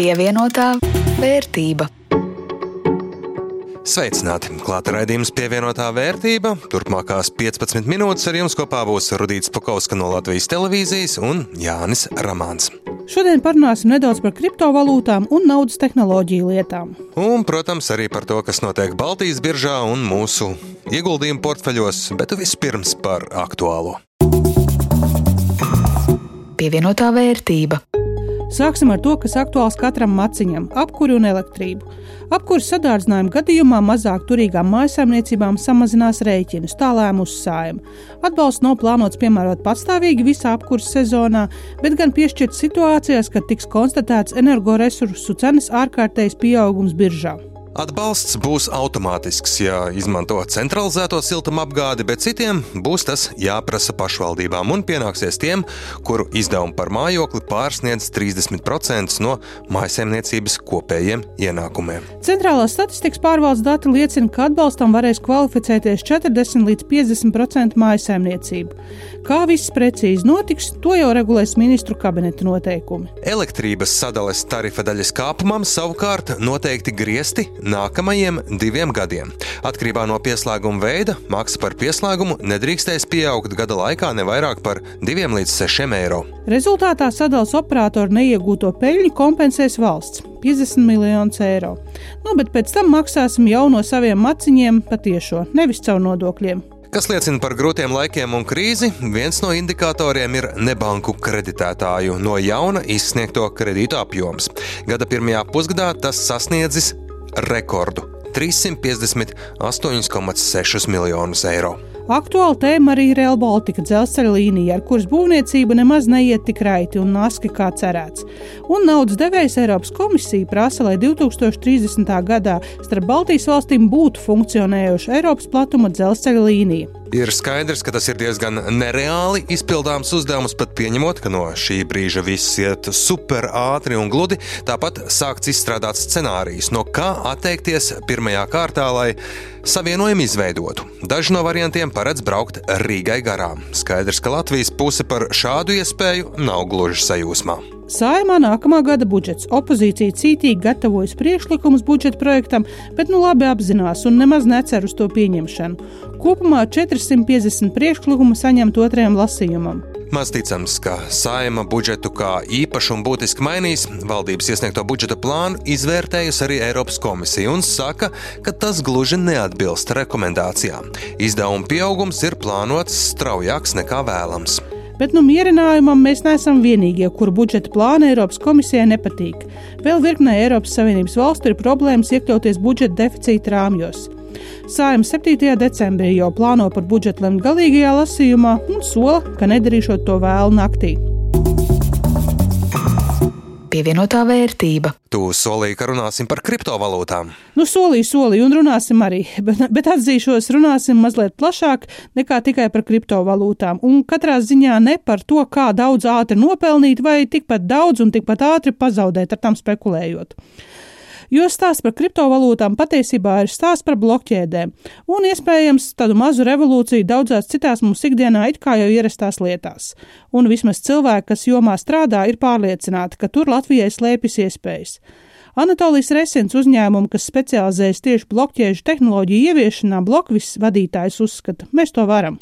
Pievienotā vērtība. Sveicināti! Klāta raidījums pievienotā vērtība. Turpmākās 15 minūtes ar jums kopā būs Rudīts Pakauska no Latvijas televīzijas un Jānis Ramāns. Šodien parunāsim nedaudz par kriptovalūtām un naudas tehnoloģiju lietām. Un, protams, arī par to, kas notiek Baltijas biržā un mūsu ieguldījumu portfeļos, bet vispirms par aktuālo. Pievienotā vērtība. Sāksim ar to, kas aktuāls katram maciņam - apkuri un elektrību. Apkuras sadārdzinājuma gadījumā mazāk turīgām mājsaimniecībām samazinās rēķinus, tā lēma uzsājuma. Atbalsts nav plānots piemērot patstāvīgi visā apkuras sezonā, bet gan piešķirt situācijās, kad tiks konstatēts energoresursu cenas ārkārtējs pieaugums biržā. Atbalsts būs automātisks, ja izmanto centralizēto siltumapgādi, bet citiem būs tas jāprasa pašvaldībām un pienāksies tiem, kuru izdevumi par mājokli pārsniedz 30% no mājsaimniecības kopējiem ienākumiem. Centrālās statistikas pārvaldes dati liecina, ka atbalstam varēs kvalificēties 40 līdz 50% mājsaimniecību. Kā viss precīzi notiks, to jau regulēs ministru kabineta noteikumi. Elektrības sadales tarifa daļas kāpumam savukārt noteikti griesti nākamajiem diviem gadiem. Atkarībā no pieslēguma veida maksa par pieslēgumu nedrīkstēs pieaugt gada laikā ne vairāk par 2 līdz 6 eiro. Rezultātā sadalījuma operātori neiegūto peļņu kompensēs valsts 50 miljonus eiro. Nu, bet pēc tam maksāsim jau no saviem maciņiem patiešo, nevis caur nodokļiem. Kas liecina par grūtiem laikiem un krīzi, viens no indikatoriem ir nebanku kreditētāju no jauna izsniegto kredītu apjoms. Gada pirmajā pusgadā tas sasniedzis rekordu - 358,6 miljonus eiro. Aktuāla tēma arī ir Rail Baltica dzelzceļa līnija, ar kuras būvniecība nemaz neiet tik raiti un naski kā cerēts. Un naudas devējs Eiropas komisija prasa, lai 2030. gadā starp Baltijas valstīm būtu funkcionējoša Eiropas platuma dzelzceļa līnija. Ir skaidrs, ka tas ir diezgan nereāli izpildāms uzdevums, pat pieņemot, ka no šī brīža viss iet super ātri un gludi. Tāpat sākts izstrādāt scenārijus, no kā atteikties pirmajā kārtā, lai savienojumu izveidotu. Daži no variantiem paredz braukt Rīgai garām. Skaidrs, ka Latvijas puse par šādu iespēju nav gluži sajūsmā. Sājumā nākamā gada budžets. Opozīcija cītīgi gatavojas priekšlikumus budžeta projektam, bet nu labi apzinās un nemaz necer uz to pieņemšanu. Kopumā 450 priekšlikumu saņemt otrajam lasījumam. Maz ticams, ka saima budžetu kā īpašu un būtiski mainīs. Valdības iesniegto budžeta plānu izvērtējusi arī Eiropas komisija un saka, ka tas gluži neatbilst rekomendācijām. Izdevuma pieaugums ir plānots straujāks nekā vēlams. Bet nu mierinājumam mēs neesam vienīgie, kuru budžeta plāna Eiropas komisijai nepatīk. Vēl virknē Eiropas Savienības valstu ir problēmas iekļauties budžeta deficīta rāmjos. Sājums 7. decembrī jau plāno par budžetu lemt galīgajā lasījumā un sola, ka nedarīšot to vēlu naktī pievienotā vērtība. Tu solīji, ka runāsim par kriptovalūtām. Nu, solīju, solīju, un runāsim arī, bet, bet atzīšos, runāsim mazliet plašāk nekā tikai par kriptovalūtām. Un katrā ziņā ne par to, kā daudz ātri nopelnīt, vai tikpat daudz un tikpat ātri pazaudēt ar tām spekulējot jo stāsts par kriptovalūtām patiesībā ir stāsts par blokķēdēm un iespējams tādu mazu revolūciju daudzās citās mums ikdienā it kā jau ierastās lietās. Un vismaz cilvēki, kas jomā strādā, ir pārliecināti, ka tur Latvijai slēpjas iespējas. Anatolijas Resins uzņēmumu, kas specializējas tieši blokķēžu tehnoloģiju ieviešanā, blokvis vadītājs uzskata, mēs to varam.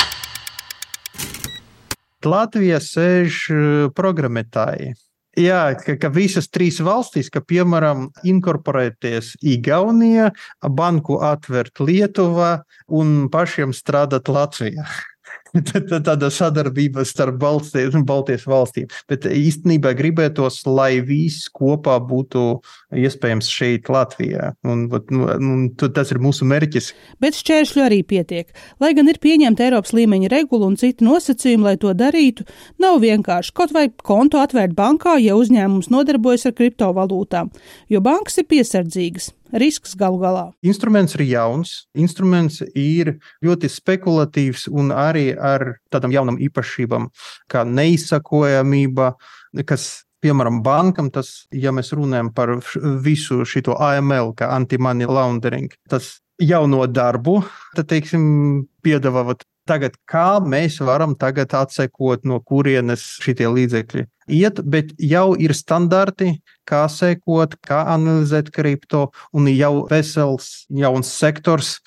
Latvijā sēž eh, programmētāji, Jā, ka, ka visas trīs valstis, ka piemēram inkorporēties Igaunijā, banku atvērt Lietuvā un pašiem strādāt Latvijā. tāda sadarbība starp Baltijas, Baltijas valstīm. Bet īstenībā gribētos, lai viss kopā būtu iespējams šeit, Latvijā. Un, un, un tas ir mūsu mērķis. Bet šķēršļu arī pietiek. Lai gan ir pieņemta Eiropas līmeņa regula un citi nosacījumi, lai to darītu, nav vienkārši kaut vai kontu atvērt bankā, ja uzņēmums nodarbojas ar kriptovalūtām, jo bankas ir piesardzīgas risks galu galā. Instruments ir jauns, instruments ir ļoti spekulatīvs un arī ar tādām jaunām īpašībām, kā neizsakojamība, kas piemēram, bankam, tas, ja mēs runājam par visu šo AML, kā anti-money laundering, tas jauno darbu, tad, teiksim, piedāvā tagad, kā mēs varam tagad atsekot, no kurienes šie līdzekļi iet, bet jau ir standarti, kā sekot, kā analizēt kripto, un jau vesels jauns sektors,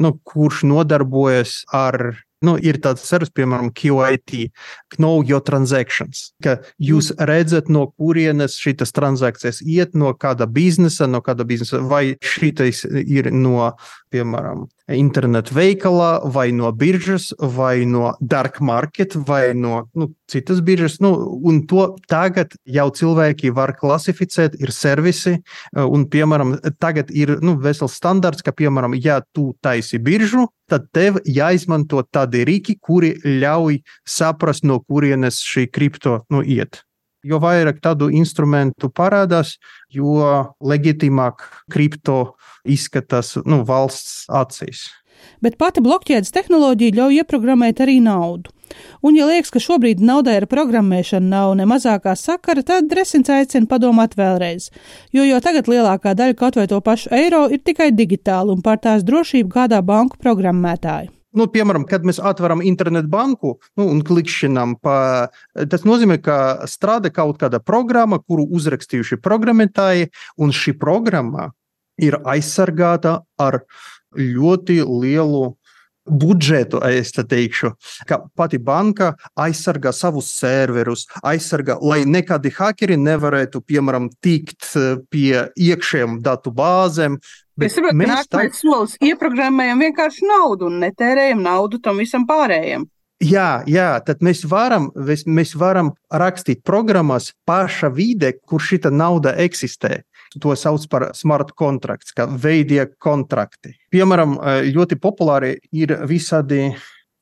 nu, kurš nodarbojas ar nu, ir tāds servis, piemēram, QIT, Know Your Transactions, ka jūs redzat, no kurienes šīs transakcijas iet, no kāda biznesa, no kāda biznesa, vai šīs ir no, piemēram, internetu veikalā, vai no biržas, vai no dark market, vai no nu, citas biržas. Nu, un to tagad jau cilvēki var klasificēt, ir servisi, un, piemēram, tagad ir nu, vesels standarts, ka, piemēram, ja tu taisi biržu, tad tev jāizmanto tādi rīki, kuri ļauj saprast, no kurienes šī kripto nu, iet. Jo vairāk tādu instrumentu parādās, jo leģitīmāk kripto izskatās nu, valsts acīs. Bet pati blokķēdes tehnoloģija ļauj ieprogrammēt arī naudu. Un, ja liekas, ka šobrīd naudai ar programmēšanu nav ne mazākā sakara, tad Dresins aicina padomāt vēlreiz. Jo jau tagad lielākā daļa kaut vai to pašu eiro ir tikai digitāli, un par tās drošību gādā banku programmētāji. Nu, piemēram, kad mēs atveram internetu banku nu, un klikšķinām, pa, tas nozīmē, ka strādā kaut kāda programma, kuru uzrakstījuši programmētāji, un šī programma ir aizsargāta ar ļoti lielu budžetu, es teikšu, ka pati banka aizsargā savus serverus, aizsargā, lai nekādi hakeri nevarētu, piemēram, tikt eh, pie iekšējām datu bāzēm. Es saprotu, ka nākamais tā... solis ieprogrammējam vienkārši naudu un netērējam naudu tam visam pārējiem. Jā, jā, tad mēs varam, mēs varam rakstīt programmas paša vide, kur šī nauda eksistē to sauc par smart kontrakts, kā veidie kontrakti. Piemēram, ļoti populāri ir visādi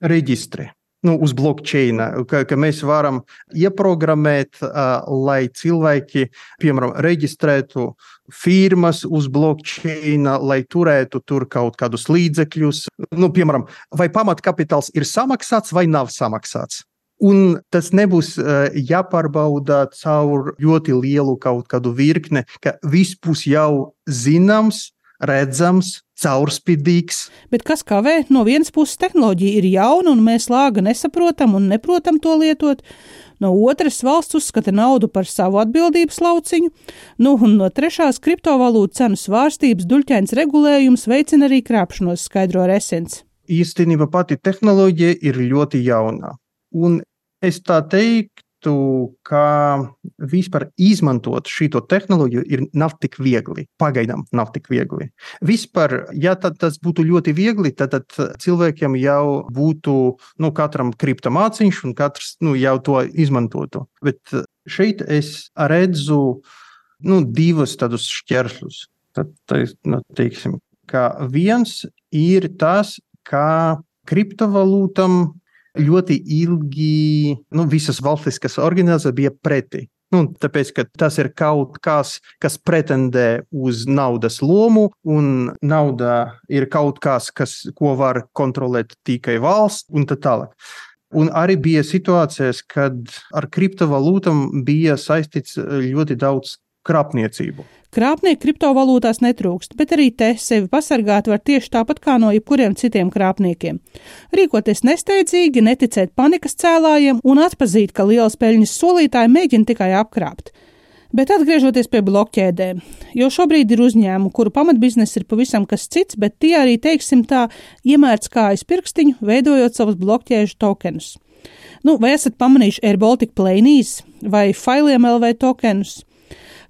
reģistri. Nu, uz blockchain, ka, ka mēs varam ieprogrammēt, uh, lai cilvēki, piemēram, reģistrētu firmas uz blockchain, lai turētu tur kaut kādus līdzekļus. Nu, piemēram, vai pamatkapitāls ir samaksāts vai nav samaksāts. Un tas nebūs uh, jāpārbauda caur ļoti lielu kaut kādu virkni, ka viss būs jau zināms, redzams, caurspīdīgs. Bet kas kavē? No vienas puses tehnoloģija ir jauna, un mēs lāga nesaprotam un neprotam to lietot. No otras valsts uzskata naudu par savu atbildības lauciņu, nu, un no trešās kriptovalūtu cenu svārstības duļķains regulējums veicina arī krāpšanos, skaidro Resens. Īstenībā pati tehnoloģija ir ļoti jauna. Un Es tā teiktu, ka vispār izmantot šo tehnoloģiju ir nav tik viegli. Pagaidām nav tik viegli. Vispār, ja tas būtu ļoti viegli, tad, tad cilvēkiem jau būtu nu, katram kriptomāciņš un katrs nu, jau to izmantotu. Bet šeit es redzu nu, divus tādus šķēršļus. Tad, tad, nu, teiksim, viens ir tas, ka kriptovalūtam ļoti ilgi nu, visas valstiskas organizācijas bija pretī. Nu, tāpēc, ka tas ir kaut kas, kas pretendē uz naudas lomu, un nauda ir kaut kas, kas, ko var kontrolēt tikai valsts, un tā tālāk. Un arī bija situācijas, kad ar kriptovalūtām bija saistīts ļoti daudz krāpniecību. Krāpnieki kriptovalūtās netrūkst, bet arī te sevi pasargāt var tieši tāpat kā no jebkuriem citiem krāpniekiem. Rīkoties nesteidzīgi, neticēt panikas cēlājiem un atzīt, ka lielas peļņas solītāji mēģina tikai apkrāpt. Bet atgriežoties pie blokķēdēm, jo šobrīd ir uzņēmumi, kuru pamatbiznesa ir pavisam kas cits, bet tie arī, teiksim tā, iemērts kājas pirkstiņu, veidojot savus blokķēžu tokenus. Nu, vai esat pamanījuši AirBaltic Plainīs vai Failiem LV tokenus?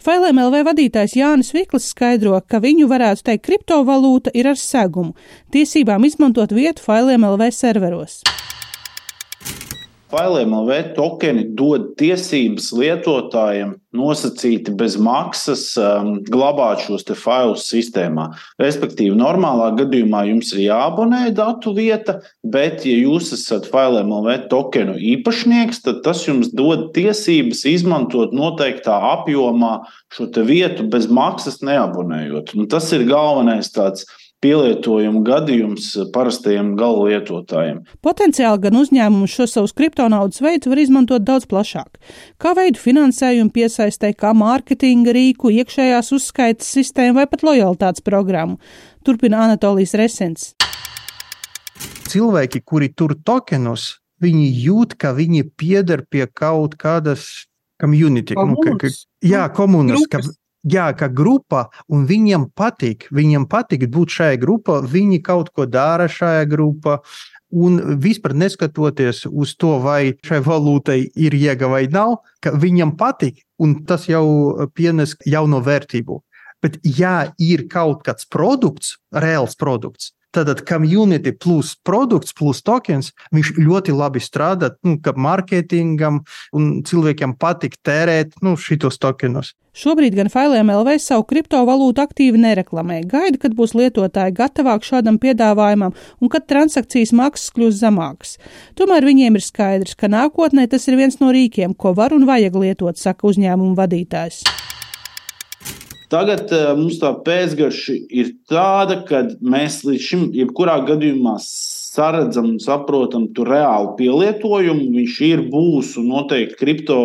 Failēm LV vadītājs Jānis Viklis skaidro, ka viņu varētu teikt kriptovalūta ir ar segumu, tiesībām izmantot vietu Failēm LV serveros. Failiem LV tokeni dod tiesības lietotājiem nosacīti bez maksas um, glabāt šos failus sistēmā. Respektīvi, normālā gadījumā jums ir jāabonē datu vieta, bet, ja jūs esat Failiem LV tokenu īpašnieks, tad tas jums dod tiesības izmantot noteiktā apjomā šo vietu bez maksas neabonējot. Un tas ir galvenais tāds pielietojumu gadījums parastajiem gala lietotājiem. Potenciāli gan uzņēmums šo savus kriptonaudas veidus var izmantot daudz plašāk. Kā veidu finansējumu piesaistē, kā mārketinga rīku, iekšējās uzskaitas sistēmu vai pat lojalitātes programmu. Turpina Anatolijas Resens. Cilvēki, kuri tur tokenus, viņi jūt, ka viņi pieder pie kaut kādas community. Nu, ka, ka, jā, komunas. Ka, jā, ka grupa, un viņiem patīk, viņiem patīk būt šajā grupā, viņi kaut ko dara šajā grupā. Un vispār neskatoties uz to, vai šai valūtai ir jēga vai nav, ka viņam patīk, un tas jau pienes jauno vērtību. Bet, ja ir kaut kāds produkts, reāls produkts, Tātad community plus produkts plus tokens, viņš ļoti labi strādā, nu, kā mārketingam, un cilvēkiem patīk tērēt nu, šitos tokenus. Šobrīd gan Failiem LV savu kriptovalūtu aktīvi nereklamē. Gaida, kad būs lietotāji gatavāk šādam piedāvājumam un kad transakcijas maksas kļūs zemākas. Tomēr viņiem ir skaidrs, ka nākotnē tas ir viens no rīkiem, ko var un vajag lietot, saka uzņēmumu vadītājs. Tagad uh, mums tā pēcgarša ir tāda, ka mēs līdz šim, jebkurā gadījumā, saredzam un saprotam tur reālu pielietojumu. Viņš ir, būs un noteikti kripto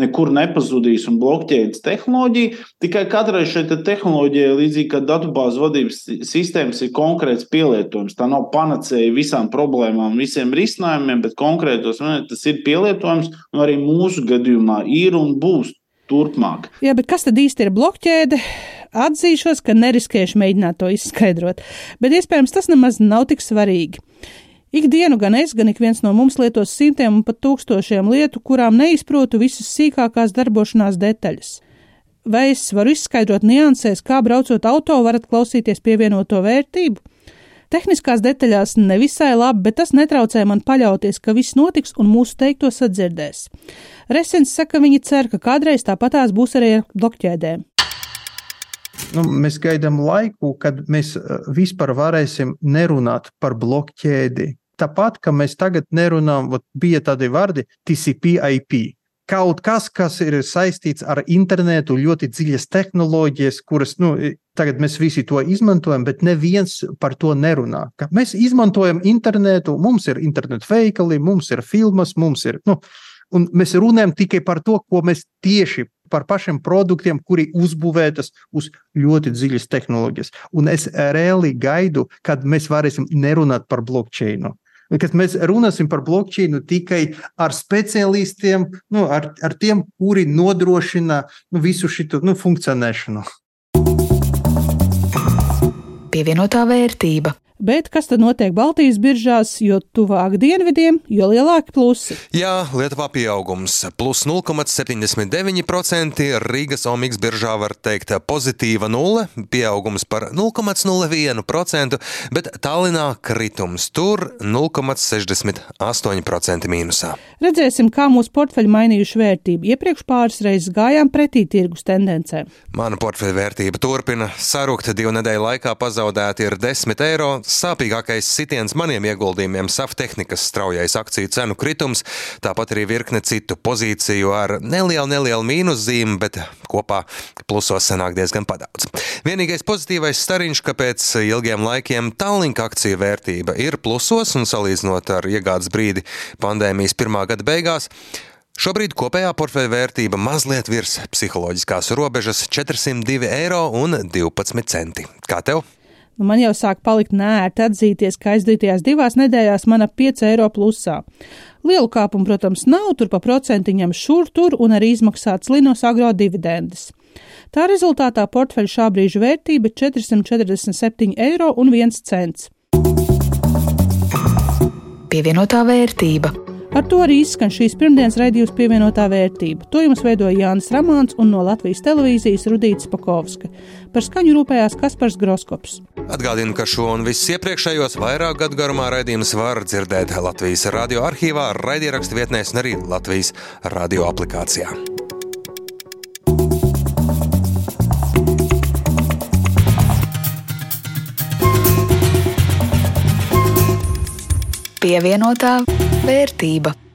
nekur nepazudīs un blokķēdes tehnoloģija. Tikai katrai šai te tehnoloģijai, līdzīgi kā datubāzes vadības sistēmas, ir konkrēts pielietojums. Tā nav panacēja visām problēmām, visiem risinājumiem, bet konkrētos tas ir pielietojums arī mūsu gadījumā ir un būs turpmāk. Jā, bet kas tad īsti ir blokķēde? Atzīšos, ka neriskēšu mēģināt to izskaidrot, bet iespējams tas nemaz nav tik svarīgi. Ikdienu gan es, gan ik viens no mums lietos simtiem un pat tūkstošiem lietu, kurām neizprotu visas sīkākās darbošanās detaļas. Vai es varu izskaidrot niansēs, kā braucot auto varat klausīties pievienoto vērtību? Tehniskās detaļās nevisai labi, bet tas netraucē man paļauties, ka viss notiks un mūsu teikto sadzirdēs. Resens saka, viņi cer, ka kādreiz tāpatās būs arī ar blokķēdēm. Nu, mēs gaidām laiku, kad mēs eh, vispār varēsim nerunāt par blokķēdi. Tāpat, kā mēs tagad nerunājam, bija tādi vārdi TCP, IP kaut kas, kas ir saistīts ar internetu, ļoti dziļas tehnoloģijas, kuras nu, tagad mēs visi to izmantojam, bet neviens par to nerunā. Ka mēs izmantojam internetu, mums ir internetu veikali, mums ir filmas, mums ir. Nu, un mēs runājam tikai par to, ko mēs tieši par pašiem produktiem, kuri uzbūvētas uz ļoti dziļas tehnoloģijas. Un es reāli gaidu, kad mēs varēsim nerunāt par blockchainu kad mēs runāsim par blockchainu tikai ar speciālistiem, nu, ar, ar tiem, kuri nodrošina nu, visu šo nu, funkcionēšanu. Pievienotā vērtība. Bet kas tad notiek Baltijas biržās, jo tuvāk dienvidiem, jo lielāki plusi? Jā, Lietuvā pieaugums plus 0,79%, Rīgas Omiks biržā var teikt pozitīva nulle, pieaugums par 0,01%, bet Tallinā kritums tur 0,68% mīnusā. Redzēsim, kā mūsu portfeļi mainījuši vērtību. Iepriekš pāris reizes gājām pretī tirgus tendencēm. Mana portfeļa vērtība turpina sarukt divu nedēļu laikā pazaudēti ir 10 eiro sāpīgākais sitiens maniem ieguldījumiem - saftehnikas straujais akciju cenu kritums, tāpat arī virkne citu pozīciju ar nelielu, nelielu mīnuszīmi, bet kopā plusos sanāk diezgan padaudz. Vienīgais pozitīvais stariņš, ka pēc ilgiem laikiem Tallink akciju vērtība ir plusos un salīdzinot ar iegādes brīdi pandēmijas pirmā gada beigās. Šobrīd kopējā portfeļa vērtība mazliet virs psiholoģiskās robežas - 402 eiro un 12 centi. Kā tev? Nu, man jau sāk palikt nērti atzīties, ka aizdītajās divās nedēļās man ap 5 eiro plusā. Lielu kāpumu, protams, nav, tur pa procentiņam šur tur un arī izmaksāts linos agro dividendes. Tā rezultātā portfeļa šā brīža vērtība ir 447 eiro un 1 cents. Pievienotā vērtība. Ar to arī izskan šīs pirmdienas raidījums pievienotā vērtība. To jums veidoja Jānis Ramāns un no Latvijas televīzijas Rudīts Pakovska. Par skaņu rūpējās Kaspars Groskops. Atgādinu, ka šo un visus iepriekšējos vairāk gadu garumā raidījumus var dzirdēt Latvijas radio arhīvā, raidierakstu vietnēs un arī Latvijas radio aplikācijā. Pievienotā vērtība.